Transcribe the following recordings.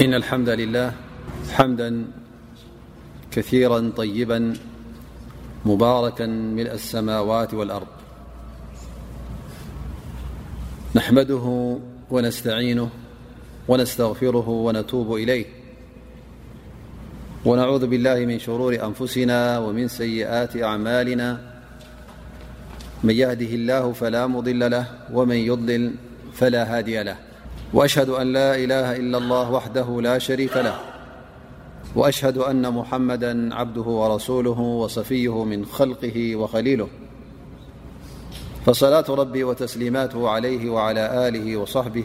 إن الحمد لله حمدا كثيرا طيبا مباركا ملء السماوات والأرض نحمده ونستعينه ونستغفره ونتوب إليه ونعوذ بالله من شرور أنفسنا ومن سيئات أعمالنا من يهده الله فلا مضل له ومن يضلل فلا هادي له وأشهد أن لا إله إلا الله وحده لا شريك له وأشهد أن محمدا عبده ورسوله وصفيه من خلقه وخليله فصلاة ربي وتسليماته عليه وعلى آله وصحبه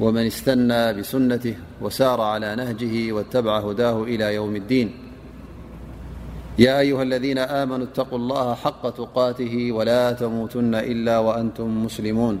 ومن استنى بسنته وسار على نهجه واتبع هداه إلى يوم الدين يا أيها الذين آمنوا اتقوا الله حق تقاته ولا تموتن إلا وأنتم مسلمون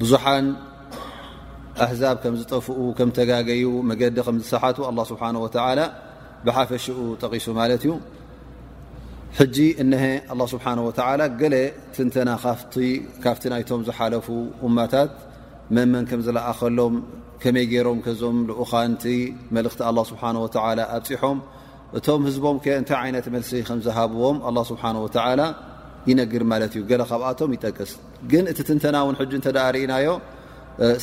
ብዙሓን ኣህዛብ ከም ዝጠፍኡ ከም ተጋገዩ መገዲ ከም ዝሰሓቱ ኣላ ስብሓን ወተላ ብሓፈሽኡ ጠቒሱ ማለት እዩ ሕጂ እነሀ ኣላ ስብሓን ወተላ ገለ ትንተና ካብቲ ናይቶም ዝሓለፉ እማታት መመን ከም ዝለኣኸሎም ከመይ ገይሮም ከዞም ልኡኻንቲ መልእኽቲ ኣላ ስብሓን ወተላ ኣብፅሖም እቶም ህዝቦም ከ እንታይ ዓይነት መልሲ ከም ዝሃብዎም ኣላ ስብሓን ወተላ ይነግር ማለት እዩ ገለ ካብኣቶም ይጠቅስ ግን እቲ ትንተና ውን ሕጂ እተ ርእናዮ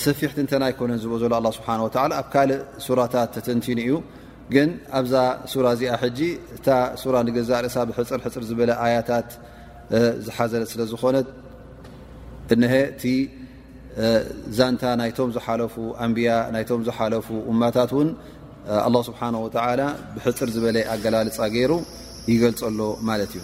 ሰፊሕ ትንተና ኣይኮነን ዝብ ዘሎ ኣ ስብሓ ኣብ ካልእ ሱራታት ተተንቲኑ እዩ ግን ኣብዛ ሱራ እዚኣ ሕጂ እታ ሱራ ንገዛእ ርእሳ ብሕፅር ሕፅር ዝበለ ኣያታት ዝሓዘለት ስለ ዝኾነት እሀ እቲ ዛንታ ናይቶም ዝሓለፉ ኣንብያ ናይቶም ዝሓለፉ እማታት ውን ኣላ ስብሓን ወላ ብሕፅር ዝበለ ኣገላልፃ ገይሩ ይገልፀሎ ማለት እዩ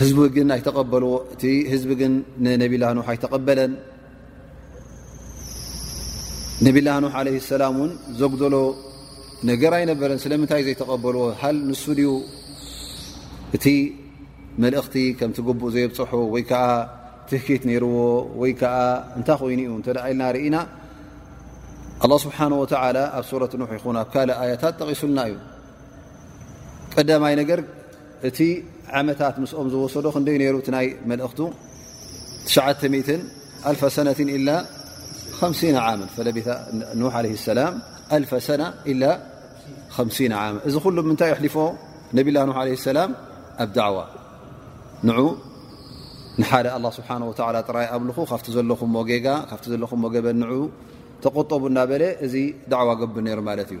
ህዝቢ ግን ኣይተቀበልዎ እቲ ህዝቢ ግን ንነብላ ኖሕ ኣይተቀበለን ነብላ ኖሕ ለ ሰላም እውን ዘጉደሎ ነገር ኣይነበረን ስለምንታይ ዘይተቀበልዎ ሃል ንሱ ድዩ እቲ መልእኽቲ ከምቲ ግቡእ ዘየብፅሑ ወይ ከዓ ትህኪት ነይርዎ ወይ ከዓ እንታይ ኮይኑ እዩ እተ ኢልና ርኢና ኣላ ስብሓን ወተላ ኣብ ሱረት ኖሕ ይኹን ኣብ ካልእ ኣያታት ጠቂሱልና እዩ ቀዳማይ ነገር እቲ ዓመታት ምስኦም ዝወሰዶ ክንደይ ነይሩ እቲ ናይ መልእኽቱ ኣልፈ ሰነት ኢላ ም ዓመ ፈለቤታ ኖ ለ ሰላም ኣልፈ ሰና ኢላ ም ዓመ እዚ ኩሉ ምንታይ የሕሊፎ ነብላ ኖ ለ ሰላም ኣብ ዳዕዋ ንዑ ንሓደ ኣላ ስብሓን ወላ ጥራይ ኣብልኹ ካብቲ ዘለኹም ጌጋ ካብቲ ዘለኹም ገበን ንዑ ተቆጠቡ እናበለ እዚ ዳዕዋ ገብር ነይሩ ማለት እዩ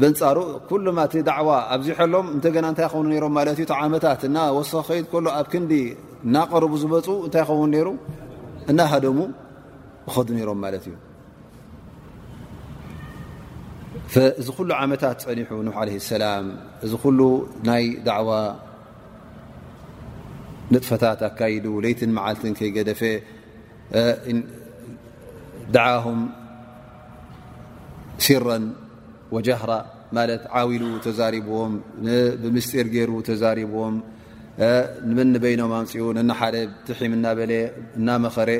በንጻሩ ኩሉም ኣቲ ዳዕዋ ኣብዚሐሎም እንተገና እንታይ ይኸኑ ነይሮም ማለት እዩ ዓመታት እና ወሰ ከይድ ከሎ ኣብ ክንዲ እናቀርቡ ዝበፁ እንታይ ይኸውን ነይሩ እናሃደሙ ይኸዱ ነይሮም ማለት እዩ እዚ ኩሉ ዓመታት ፀኒሑ ኑሕ ዓለ ሰላም እዚ ኩሉ ናይ ዳዕዋ ንጥፈታት ኣካይዱ ለይትን መዓልትን ከይገደፈ ደዓም ሲረን ወጃህራ ማለት ዓውሉ ተዛሪብዎም ብምስጢር ገይሩ ተዛሪብዎም ንመን ንበይኖም ኣምፅኡ ነናሓደ ትሒም እናበለ እናመኸረ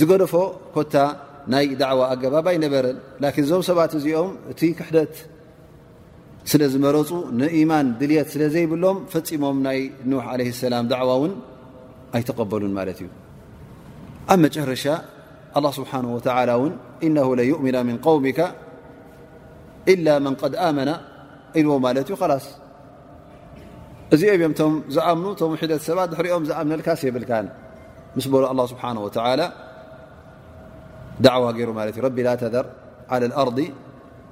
ዝገደፎ ኮታ ናይ ዳዕዋ ኣገባብ ኣይነበረን ላን እዞም ሰባት እዚኦም እቲ ክሕደት ስለ ዝመረጹ ንኢማን ድልት ስለ ዘይብሎም ፈፂሞም ናይ ኑሕ ለ ሰላም ዳዕዋ እውን ኣይተቀበሉን ማለት እዩ ኣብ መጨረሻ ኣላ ስብሓን ወተላ እውን እነ ለዩእሚና ምን ቀውሚካ ኢላ መን ድ ኣመና ኢልዎ ማለት እዩ ላስ እዚኦም ም ቶም ዝኣምኑ ቶም ሒደት ሰባት ድሕሪኦም ዝኣምነልካስ የብልካን ምስ በሉ ኣ ስብሓ ወላ ዳዕዋ ገይሩ ማለት እዩ ረቢ ላ ተር ኣ ኣርض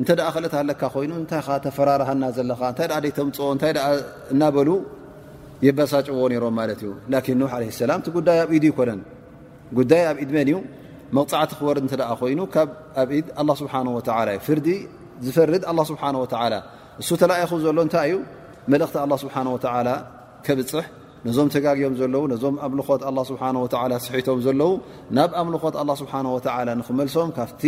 እንተ ክእለት ኣለካ ኮይኑ እንታይ ኻ ተፈራርሃና ዘለኻ እንታይ ደኣ ደይተምፅኦ እንታይ ደኣ እናበሉ የበሳጭዎ ነይሮም ማለት እዩ ላኪን ኖሕ ለ ሰላም እቲ ጉዳይ ኣብ ኢዱ ይኮነን ጉዳይ ኣብ ኢድ መን እዩ መቕፃዕቲ ክወርድ እንተ ደኣ ኮይኑ ካብ ኣብ ኢድ ኣላ ስብሓን ወተላ እዩ ፍርዲ ዝፈርድ ኣላ ስብሓን ወተላ እሱ ተላኢኹ ዘሎ እንታይ እዩ መልእኽቲ ኣላ ስብሓን ወተላ ከብፅሕ ነዞም ተጋግዮም ዘለዉ ነዞም ኣምልኾት ኣላ ስብሓን ወተላ ስሒቶም ዘለዉ ናብ ኣምልኾት ኣላ ስብሓን ወተላ ንክመልሶም ካብቲ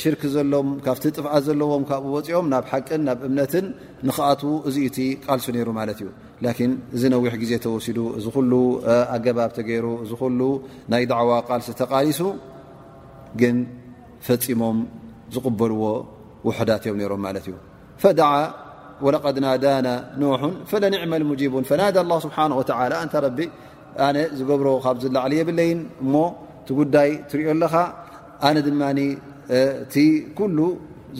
ሽርክ ዘሎም ካብቲ ጥፍኣት ዘለዎም ካብኡ ወፂኦም ናብ ሓቅን ናብ እምነትን ንክኣትዉ እዚ እቲ ቃልሲ ነይሩ ማለት እዩ ላኪን እዚ ነዊሕ ግዜ ተወሲዱ እዚ ኩሉ ኣገባብ ተገይሩ እዚ ኩሉ ናይ ዳዕዋ ቃልሲ ተቓሊሱ ግን ፈፂሞም ዝቕበልዎ ውሕዳት እዮም ነይሮም ማለት እዩ ፈደዓ ወለቐድ ናዳና ኖሑን ፈለኒዕመ ልሙጂቡን ፈናዳ ላ ስብሓን ወተላ እንተ ረቢ ኣነ ዝገብሮ ካብ ዝላዕሊ የብለይን እሞ እቲ ጉዳይ ትሪኦ ኣለኻ ኣነ ድማ እቲ ኩሉ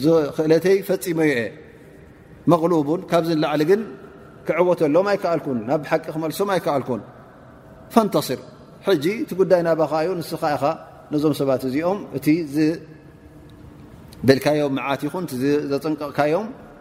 ዝኽእለተይ ፈፂመ ዩ እየ መቕሉቡን ካብዚ ንላዕሊ ግን ክዕወተሎም ኣይከኣልኩን ናብ ሓቂ ክመልሶም ኣይከኣልኩን ፈንተስር ሕጂ እቲ ጉዳይ ናባኻ ዩ ንስኻ ኢኻ ነዞም ሰባት እዚኦም እቲ ዝበልካዮም መዓት ይኹን ዘጠንቀቕካዮም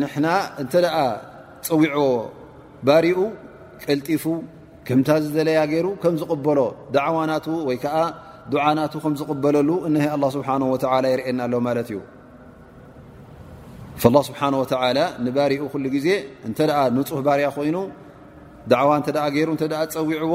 ንሕና እንተ ፀዊዕዎ ባሪኡ ቀልጢፉ ከምታ ዝደለያ ገይሩ ከም ዝቕበሎ ዳዕዋ ናቱ ወይ ከዓ ዱዓ ናቱ ከም ዝቕበለሉ እሀ ኣላ ስብሓን ወተላ ይርእየና ኣሎ ማለት እዩ ላ ስብሓን ወተላ ንባሪኡ ኩሉ ግዜ እንተ ንፁህ ባርያ ኮይኑ ዳዕዋ እተ ገይሩ እተ ፀዊዕዎ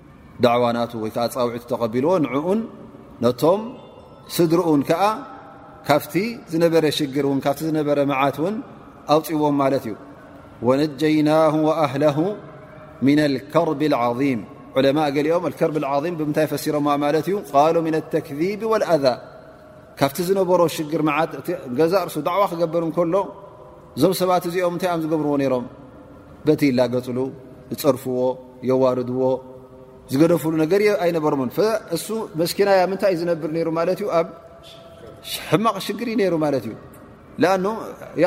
ዳዕዋ ናቱ ወይ ከዓ ፃውዒቱ ተቐቢልዎ ንዕኡን ነቶም ስድርኡን ከዓ ካብቲ ዝነበረ ሽግር እውን ካብቲ ዝነበረ መዓት እውን ኣውፅዎም ማለት እዩ ወነጀይናሁ ወኣህለሁ ምና ልከርቢ ዓም ዑለማ ገሊኦም ከርቢ ዓም ብምንታይ ፈሲሮማ ማለት እዩ ቃሉ ምና ተክዚብ ወልኣዛ ካብቲ ዝነበሮ ሽግር መዓት ገዛእ ርሱ ዳዕዋ ክገብር እንከሎ እዞም ሰባት እዚኦም እንታይ እዮም ዝገብርዎ ነይሮም በቲ ይላገፅሉ ዝፀርፍዎ የዋርድዎ ዝገደፍሉ ነገር እ ኣይነበርምን እሱ መስኪናያ ምንታይ እዩ ዝነብር ነይሩ ማለት እዩ ኣብ ሕማቕ ሽግር እዩ ነይሩ ማለት እዩ ኣኑ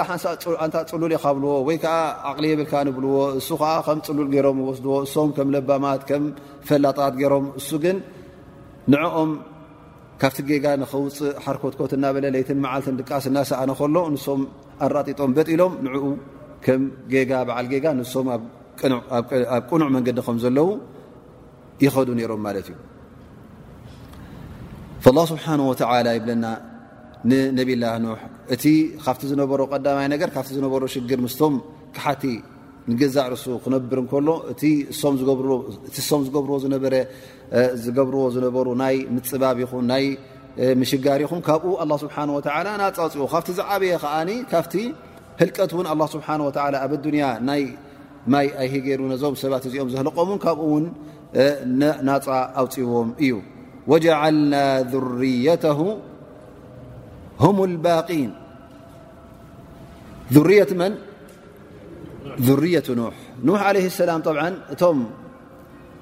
ሓንሳ ኣንታ ፅሉል ይካብልዎ ወይ ከዓ ዓቕሊ የብልካ ንብልዎ እሱ ከዓ ከም ፅሉል ገይሮም ይወስድዎ እሶም ከም ለባማት ከም ፈላጣት ገይሮም እሱ ግን ንዕኦም ካብቲ ጌጋ ንኸውፅእ ሓርኮትኮት እናበለ ለይትን መዓልትን ድቃስ እናሰኣነ ከሎ ንሶም ኣራጢጦም በጢሎም ንኡ ከም ጌጋ በዓል ጌጋ ንሶም ኣብ ቅኑዕ መንገዲ ከም ዘለዉ ይኸዱ ነይሮም ማለት እዩ ላ ስብሓን ወተላ ይብለና ንነብላ ኖሕ እቲ ካብቲ ዝነበሮ ቀዳማይ ነገር ካብቲ ዝነበሮ ሽግር ምስቶም ክሓቲ ንገዛእ ርሱ ክነብር እንከሎ እቲ ሶም ዝገብርዎ ዝነበረ ዝገብርዎ ዝነበሩ ናይ ምፅባብ ይኹን ናይ ምሽጋር ይኹን ካብኡ ኣላ ስብሓን ወተላ ናፃፅኡ ካብቲ ዝዓበየ ከዓ ካብቲ ህልቀት እውን ኣላ ስብሓን ወ ኣብ ኣዱንያ ናይ ማይ ኣይሂገይሩ ነዞም ሰባት እዚኦም ዘህልቆምውን ካብኡ እውን ናፃ ኣውፅዎም እዩ ወጀዓልና ርየተ ባን ርየት መን ርየት ኖሕ ኖሕ ለ ሰላም እቶም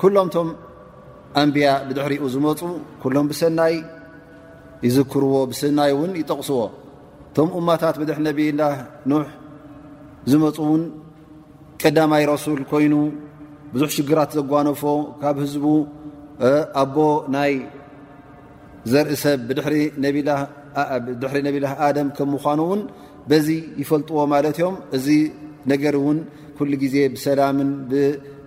ኩሎም ቶም ኣንብያ ብድሕሪኡ ዝመፁ ኩሎም ብሰናይ ይዝክርዎ ብሰናይ እውን ይጠቕስዎ እቶም እማታት ብድሕሪ ነብይላ ኑሕ ዝመፁ እውን ቀዳማይ ረሱል ኮይኑ ብዙሕ ሽግራት ዘጓነፎ ካብ ህዝቡ ኣቦ ናይ ዘርኢ ሰብ ብድሕሪ ነብላ ኣደም ከም ምኳኑ እውን በዚ ይፈልጥዎ ማለት እዮም እዚ ነገር እውን ኩሉ ግዜ ብሰላምን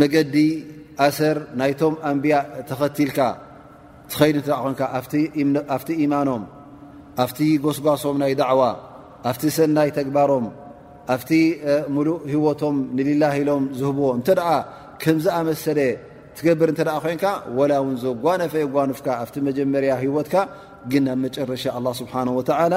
መገዲ ኣሰር ናይቶም ኣንብያ ተኸቲልካ ትኸይድ እተ ኮንካ ኣብቲ ኢማኖም ኣብቲ ጎስጓሶም ናይ ዳዕዋ ኣብቲ ሰናይ ተግባሮም ኣብቲ ሙሉእ ህወቶም ንሊላ ኢሎም ዝህብዎ እንተ ከምዝኣመሰለ ትገብር እተ ኮንካ ወላ ውን ዘጓነፈ የጓኑፍካ ኣብቲ መጀመርያ ህወትካ ግን ናብ መጨረሻ ስብሓ ወላ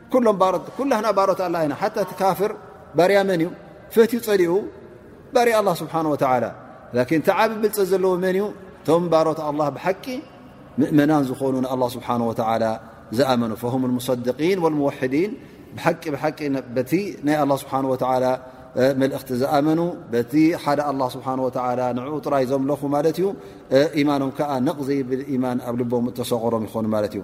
ኩሎም ባሮት ኩላህና ባሮት ኣላ ኢና ሓታ እቲ ካፍር ባርያ መን እዩ ፈትዩ ጸሊኡ ባርያ ኣላ ስብሓን ወተዓላ ላኪን ተዓቢ ብልፀ ዘለዎ መን እዩ እቶም ባሮት ኣላ ብሓቂ ምእመናን ዝኾኑ ንኣላ ስብሓን ወተዓላ ዝኣመኑ ፈሁም ሙሰድቂን ወልሙወሕዲን ብሓቂ ብሓቂ በቲ ናይ ኣላ ስብሓን ወተዓላ መልእኽቲ ዝኣመኑ በቲ ሓደ ኣላ ስብሓን ወተዓላ ንዕኡ ጥራይ ዘምለኹ ማለት እዩ ኢማኖም ከዓ ነቕዘይብል ኢማን ኣብ ልቦም እተሰቆሮም ይኾኑ ማለት እዩ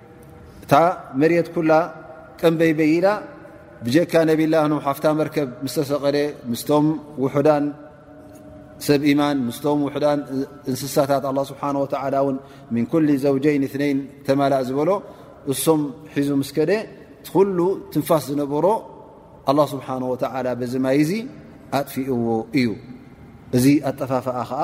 እታ መሬት ኩላ ቀምበይበይ ኢላ ብጀካ ነብላ ኖ ሓፍታ መርከብ ምስ ተሰቐለ ምስቶም ውሑዳን ሰብ ኢማን ምስቶም ውዳን እንስሳታት ኣ ስብሓ ወላ ን ምን ኩል ዘውጀይን እነይን ተማላእ ዝበሎ እሶም ሒዙ ምስ ከደ ኩሉ ትንፋስ ዝነበሮ ኣላ ስብሓ ወላ በዚ ማይ እዚ ኣጥፊእዎ እዩ እዚ ኣጠፋፍኣ ከዓ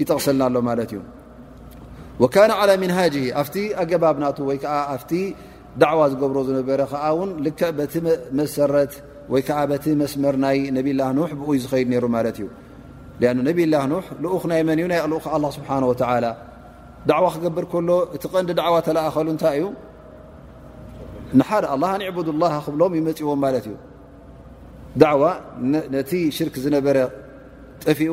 ይጠቕሰልና ኣሎ ማለት እዩ ወካነ ዓላ ምንሃጅ ኣብቲ ኣገባብ ናቱ ወይ ከዓ ኣብቲ ዳዕዋ ዝገብሮ ዝነበረ ከዓ ውን ልክዕ በቲ መሰረት ወይ ከዓ በቲ መስመር ናይ ነብላ ኖሕ ብኡይ ዝኸይድ ነይሩ ማለት እዩ ኣ ነብላ ኖሕ ልኡኽ ናይ መን እዩ ናይ ልኡ ኣ ስብሓ ወተላ ዳዕዋ ክገብር ከሎ እቲ ቀንዲ ዳዕዋ ተላእኸሉ እንታይ እዩ ንሓደ ኣላ ኣንዕቡድ ላ ክብሎም ይመፅዎም ማለት እዩ ዳዕዋ ነቲ ሽርክ ዝነበረ ጠፊኡ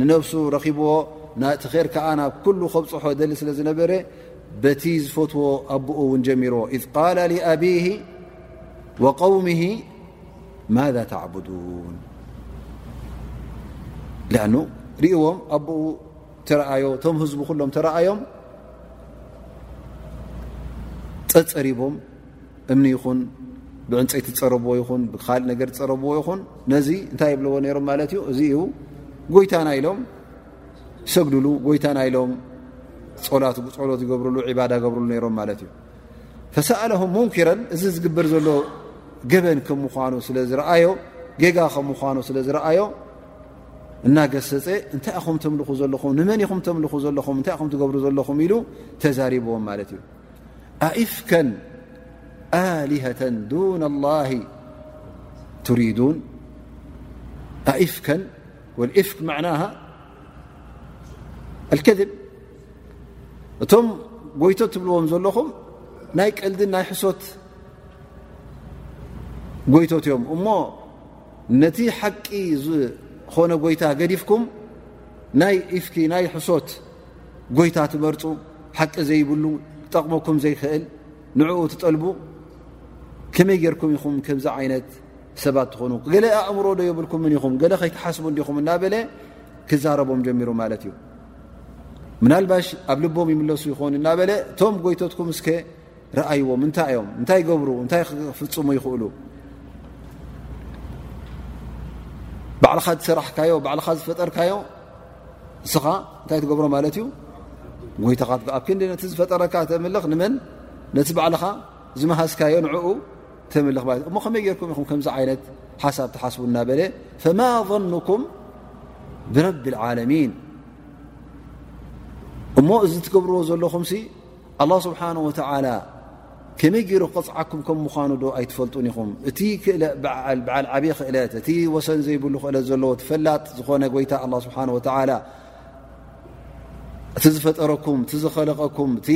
ንነብሱ ረኺብዎ ናቲ ር ከኣ ናብ ኩሉ ከብጽሖ ደሊ ስለ ዝነበረ በቲ ዝፈትዎ ኣቦኡ እውን ጀሚርዎ ኢዝ ቃላ ኣብሂ ወقውሚ ማذ ተዕቡዱን ን ርእዎም ኣቦኡ ተረኣዮ ቶም ህዝቡ ኩሎም ተረኣዮም ጸጸሪቦም እምኒ ይኹን ብዕንፀይቲ ዝፀረብዎ ይኹን ብካልእ ነገር ዝፀረብዎ ይኹን ነዚ እንታይ ይብልዎ ነይሮም ማለት እዩ እዚ እዩ ጎይታና ኢሎም ይሰግድሉ ጎይታና ኢሎም ፀላት ፀሎት ይገብርሉ ዕባዳ ገብርሉ ነይሮም ማለት እዩ ፈሰኣለሁም ሙንኪረን እዚ ዝግበር ዘሎ ገበን ከም ምኳኑ ስለ ዝረኣዮ ጌጋ ከም ምኳኑ ስለ ዝረኣዮ እናገሰፀ እንታይ ኢኹም ተምልኹ ዘለኹም ንመን ኢኹም ተምልኹ ዘለኹም እንታይ ኢኹም ትገብሩ ዘለኹም ኢሉ ተዛሪብዎም ማለት እዩ ኣፍከ ኣሊሀተ ዱና ላሂ ትሪዱን ኣፍከ ወፍክ ማዕናሃ ኣልከድብ እቶም ጎይቶ ትብልዎም ዘለኹም ናይ ቀልድን ናይ ሕሶት ጎይቶት እዮም እሞ ነቲ ሓቂ ዝኾነ ጎይታ ገዲፍኩም ናይ ኢፍኪ ናይ ሕሶት ጎይታ ትመርፁ ሓቂ ዘይብሉ ጠቕመኩም ዘይክእል ንዕኡ ትጠልቡ ከመይ ጌርኩም ኢኹም ከምዚ ዓይነት ሰባት ትኾኑ ገለ ኣእምሮ ዶ የብልኩም ምን ኢኹም ገለ ከይትሓስቡ እንዲኹም እናበለ ክዛረቦም ጀሚሩ ማለት እዩ ምናልባሽ ኣብ ልቦም ይምለሱ ይኾን እናበለ እቶም ጎይቶትኩም እስከ ረኣይዎም እንታይ እዮም እንታይ ገብሩ እንታይ ክፍፅሙ ይኽእሉ ባዕልኻ ዝሰራሕካዮ ባዕልኻ ዝፈጠርካዮ ንስኻ እንታይ ትገብሮ ማለት እዩ ጎይታኻ ኣብ ክንዲ ነቲ ዝፈጠረካ ተምልኽ ንመን ነቲ ባዕልኻ ዝመሃዝካዮ ንዕኡ ተምልኽ ማለት እሞ ከመይ ጌርኩም ኢኹም ከምዚ ዓይነት ሓሳብ ትሓስቡ እናበለ ፈማ ظኑኩም ብረቢ ዓለሚን እሞ እዚ ትገብርዎ ዘለኹም ኣላ ስብሓን ወተዓላ ከመይ ገይሩ ክቕፅዓኩም ከም ምዃኑ ዶ ኣይትፈልጡን ኢኹም እቲ በዓል ዓብዪ ክእለት እቲ ወሰን ዘይብሉ ክእለት ዘለዎ ትፈላጥ ዝኾነ ጎይታ ኣላ ስብሓን ወተዓላ እቲ ዝፈጠረኩም እቲ ዝኸለቀኩም እቲ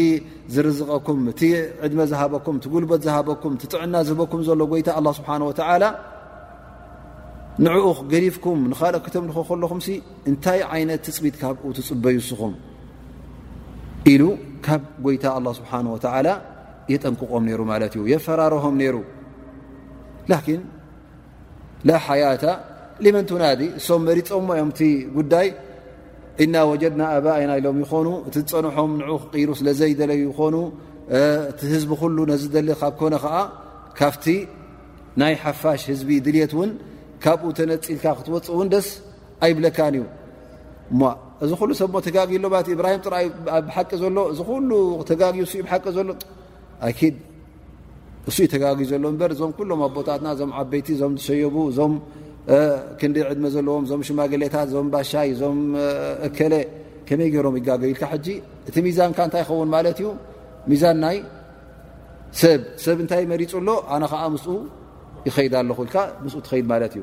ዝርዝቐኩም እቲ ዕድመ ዝሃበኩም እቲ ጉልበት ዝሃበኩም እቲ ጥዕና ዝህበኩም ዘሎ ጎይታ ኣላ ስብሓን ወተዓላ ንዕኡ ገዲፍኩም ንካልእ ክተምልኾ ከለኹም ሲ እንታይ ዓይነት ትፅቢት ካብኡ ትፅበዩ እስኹም ኢሉ ካብ ጎይታ ኣላ ስብሓን ወተዓላ የጠንቅቖም ነይሩ ማለት እዩ የፈራርሆም ነይሩ ላኪን ላሓያታ ሊመን ትናዲ እሶም መሪፆሞ እዮም እቲ ጉዳይ እና ወጀድና ኣባኣይና ኢሎም ይኾኑ እቲ ዝፀንሖም ንዑ ክቅይሩ ስለ ዘይደለዩ ይኾኑ እቲ ህዝቢ ኩሉ ነዚ ደሊ ካብ ኮነ ከዓ ካብቲ ናይ ሓፋሽ ህዝቢ ድልት እውን ካብኡ ተነፂልካ ክትወፅ እውን ደስ ኣይብለካን እዩ እሞ እዚ ኩሉ ሰብ ተጋጊ ሎ ማለት እብራሂም ጥራይ ኣብ ሓቂ ዘሎ እዚ ኩሉ ተጋጊ እ ብ ሓቂ ዘሎ ኣይኪድ እሱ ዩ ተጋጊ ዘሎ እበር እዞም ኩሎም ኣቦታትና እዞም ዓበይቲ እዞም ዝሸየቡ እዞም ክንዲ ዕድመ ዘለዎም እዞም ሽማግሌታት እዞም ባሻይ እዞም እከለ ከመይ ገይሮም ይጋገ ኢልካ ሕጂ እቲ ሚዛንካ እንታይ ይኸውን ማለት እዩ ሚዛን ናይ ሰብ ሰብ እንታይ መሪፁ ኣሎ ኣነ ከዓ ምስ ይኸይድ ኣለኹ ኢልካ ምስ ትኸይድ ማለት እዩ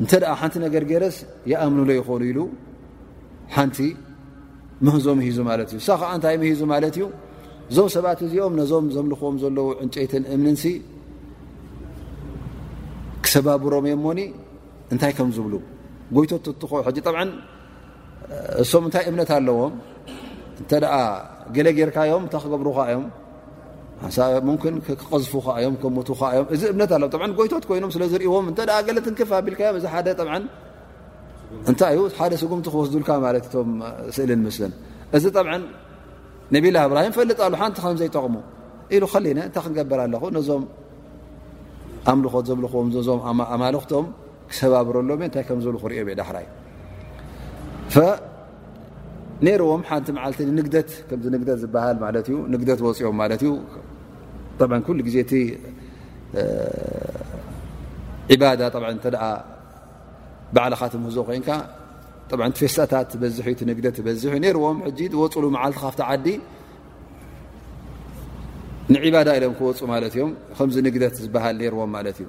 እንተ ሓንቲ ነገር ገይረስ ይኣምኑሎ ይኾኑ ኢሉ ሓንቲ ምህዞ ምሂዙ ማለት እዩ እሳ ከዓ እንታይ ምሂዙ ማለት እዩ እዞም ሰባት እዚኦም ነዞም ዘምልኽዎም ዘለዉ ዕንጨይትን እምንንሲ ክሰባብሮም እዮ ሞኒ እንታይ ከም ዝብሉ ጎይቶትትኾ ሕጂ ጠብዓ እሶም እንታይ እምነት ኣለዎም እንተ ገለ ጌርካዮም እታ ክገብሩካ እዮም ን ክቀዝፉካ እዮም ከሙቱካ እዮም እዚ እምነት ኣለ ጎይቶት ኮይኖም ስለዝርእዎም እተ ገለ ትንክፍ ኣቢልካዮም እዚ ሓደ እንታይ እዩ ሓደ ስጉምቲ ክወስዱልካ ማለት እቶም ስእልን ምስልን እዚ ጠብ ነብላ እብራሂም ፈልጥ ኣሉ ሓንቲ ከምዘይጠቕሙ ኢሉ ከሊ እንታይ ክንገበር ኣለኹ ነዞም ኣምልኾት ዘምልኽዎም ዞም ኣማልኽቶም ክሰባብረሎም እየ እንታይ ከም ዝብሉ ክሪኦም እየ ዳሕራይ ነይርዎም ሓንቲ መዓልቲ ንግደት ከምዚ ንግደት ዝበሃል ማለት እዩ ንግደት ወፂኦም ማለት እዩ ኩሉ ግዜ እቲ ዒባዳ እተ ባዕልኻ ትምህዞ ኮይንካ ፌስታታት ትበዝሕ እዩ ንግደት ትበዝሕ እዩ ርዎም ሕጂ ዝወፅሉ መዓልቲ ካብቲ ዓዲ ንዒባዳ ኢሎም ክወፁ ማለት እዮም ከምዚ ንግደት ዝበሃል ነይርዎም ማለት እዩ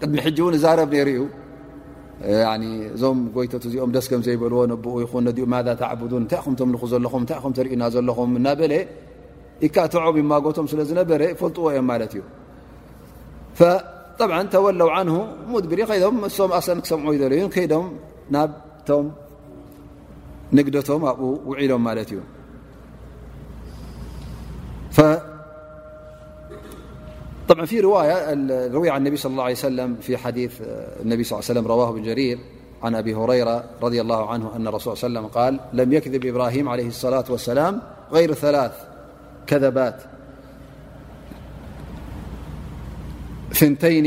ቅድሚ ሕጂ እውን ዛረብ ነይሩ እዩ እዞም ጎይቶት እዚኦም ደስ ከም ዘይበልዎ ነብኡ ይኹን ነኡ ማ ተዕቡን እንታይ ኹም ተምልኹ ዘለኹም እንታይ ኹም ተርእዩና ዘለኹም እናበለ ይካትዖም ይማጎቶም ስለ ዝነበረ ይፈልጥዎ እዮም ማለት እዩ ተወለው ን ሙድብሪ ከይዶም ሶም ኣሰን ክሰምዑ ይደለዩን ከይዶም ናብቶም ንግደቶም ኣብኡ ውዒሎም ማለት እዩ ايروي عن النبي صلى الله علي سلم في حديث النبي صل عليه وسلم- رواه بن جرير عن أبي هريرة -رضي الله عنه أن رسول ليه وسلم- قال لم يكذب إبراهيم- عليه الصلاة والسلام غير ثلاث كذبات ثنتين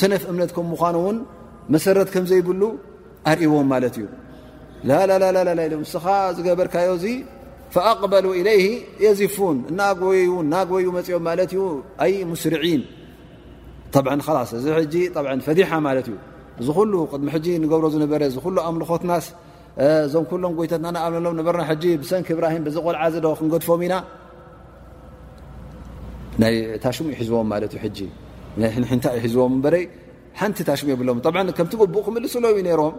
ሰነፍ እምነት ከም ምኳኑ ውን መሰረት ከም ዘይብሉ ኣርእዎም ማለት እዩ ንስኻ ዝገበርካዮ እዚ فأقበሉ إለይ የዚፉን እናጎይዩ ናጎዩ መፅኦም ማለት ዩ ኣይ ሙስርዒን ላስ እዚ ፈዲሓ ማለት እዩ እዚ ኩሉ ቅድሚ ሕጂ ንገብሮ ዝነበረ እዚ ኩሉ ኣምልኾትናስ እዞም ኩሎም ጎይታትና ንኣምሎም ነበርና ሕጂ ብሰንኪ እብራሂም ብዚ ቆልዓ ዶ ክንገድፎም ኢና ናይ ታሽሙ ዩ ሒዝዎም ማት ዩ ጂ ናይ ሕንሕንታ ዩ ሒዝዎም በረ ሓንቲ ታሽሙ የብሎም ከምቲ ቡእ ክምልስሎ ዩ ነሮም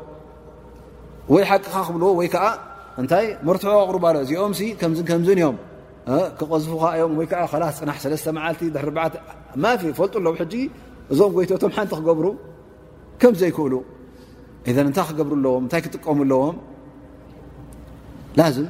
ወይ ሓቂካ ክብልዎ ወይ ከዓ እንታይ መርትዖ ኣቕርባ ሎ እዚኦም ከም ከም እዮም ክቐዝፉካ እዮም ወይዓ ላ ፅናሕ ሰለስተ መዓልቲ ድሕርባዓት ማፊ ፈልጡ ኣለዉ ሕጂ እዞም ጎይቶቶም ሓንቲ ክገብሩ ከም ዘይክእሉ እዘ እንታይ ክገብሩ ኣለዎም እታይ ክጥቀሙ ኣለዎም ላዝም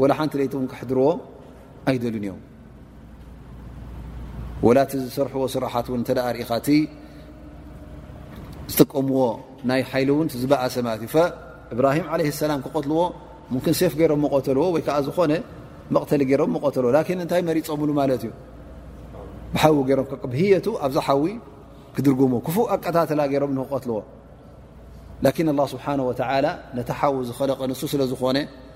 ወላ ሓንቲ ለይቲ እውን ክሕድርዎ ኣይደልን እዮም ወላ እቲ ዝሰርሕዎ ስራሓት እውን እተደኣ ርኢኻ እቲ ዝጥቀምዎ ናይ ሓይሊ እውን ዝበኣሰ ማለት እዩ እብራሂም ዓለ ሰላም ክቐትልዎ ምክን ሴፍ ገይሮም መቐተልዎ ወይ ከዓ ዝኾነ መቕተሊ ገይሮም መቐተልዎ ላኪን እንታይ መሪፆምሉ ማለት እዩ ብሓዊ ገይሮም ከቅብህየቱ ኣብዛ ሓዊ ክድርጉሙ ክፉእ ኣቀታተላ ገይሮም ንክቐትልዎ ላኪን ኣላ ስብሓን ወተዓላ ነቲ ሓዊ ዝኸለቀ ንሱ ስለ ዝኾነ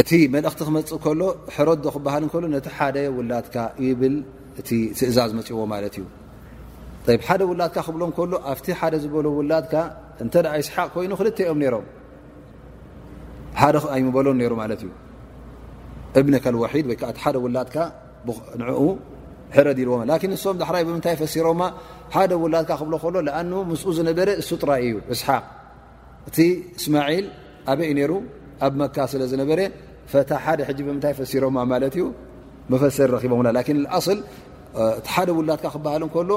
እቲ መልእኽቲ ክመፅእ ከሎ ሕረዶ ክበሃል እከሎ ነቲ ሓደ ውላድካ ይብል እቲ ትእዛዝ መፅዎ ማለት እዩ ሓደ ውላድካ ክብሎ ከሎ ኣብቲ ሓደ ዝበሎ ውላድካ እንተ ይስሓቅ ኮይኑ ክልተ ኦም ነሮም ሓደ ኣይምበሎን ነሩ ማለት እዩ እብነ ከልወሒድ ወይከዓ እቲ ሓደ ውላድካ ንኡ ሕረድ ኢልዎ ላኪን ንሶም ዳሕራይ ብምንታይ ፈሲሮማ ሓደ ውላድካ ክብሎ ከሎ ኣኑ ምስኡ ዝነበረ እሱ ጥራይ እዩ እስሓቅ እቲ እስማዒል ኣበይ ነሩ ኣብ መካ ስለ ዝነበረ ፈታ ሓደ ሕጂ ብምንታይ ፈሲሮማ ማለት እዩ መፈሰር ረኪቦምና ላን ኣስል እቲ ሓደ ውላድካ ክበሃል እንከሎ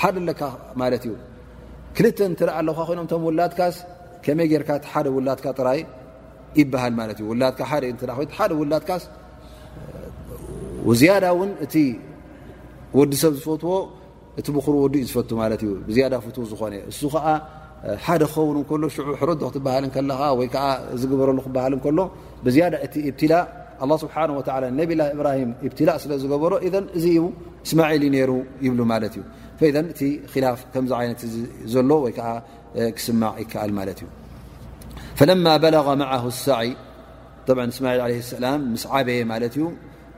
ሓደ ኣለካ ማለት እዩ ክልተ እንትርኣ ኣለካ ኮይኖም ቶም ውላድካስ ከመይ ጌርካ እቲ ሓደ ውላድካ ጥራይ ይበሃል ማለት እዩ ውላድካ ሓደ እ ኮይ ሓደ ውላድካስ ዝያዳ እውን እቲ ወዲ ሰብ ዝፈትዎ እቲ ብኩሩ ወዲ እዩ ዝፈቱ ማለት እዩ ብዝያዳ ፍት ዝኾነ እሱ ከዓ ሓደ ክኸውን ከሎ ሽ ሕረዶ ክትበሃል ከለኻ ወይ ከዓ ዝግበረሉ ክበሃል ከሎ ብዝያዳ እቲ እብትላ ኣላ ስብሓን ወ ነብላ እብራሂም እብትላ ስለ ዝገበሮ እዚ እዩ እስማዒል እዩ ነይሩ ይብሉ ማለት እዩ እቲ ላፍ ከምዚ ዓይነት ዘሎ ወይ ከዓ ክስማዕ ይከኣል ማለት እዩ ፈለማ በለغ መዓ ሳዒ እስማዒል ለ ሰላም ምስ ዓበየ ማለት እዩ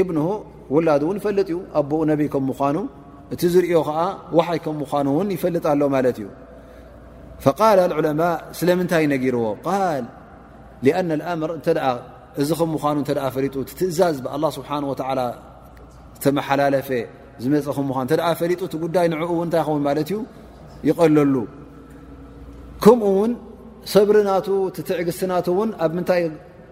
እብንሁ ውላዱ እውን ይፈልጥ እዩ ኣቦኡ ነቢ ከም ምኳኑ እቲ ዝርዮ ከዓ ዋሓይ ከም ምኳኑ እውን ይፈልጥ ኣሎ ማለት እዩ ፈቃል ዑለማ ስለምንታይ ነጊርዎ ቃል ኣነ ኣምር እተ እዚ ከም ምኳኑ እተ ፈሊጡ እቲ ትእዛዝ ብኣላ ስብሓን ወተላ ዝተመሓላለፈ ዝመፀ ከም ምኑ እተ ፈሊጡ እቲ ጉዳይ ንዕኡ እውን እንታይ ይኸውን ማለት እዩ ይቀለሉ ከምኡ እውን ሰብሪ ናቱ እቲ ትዕግስቲ ናት እውን ኣብ ምንታይ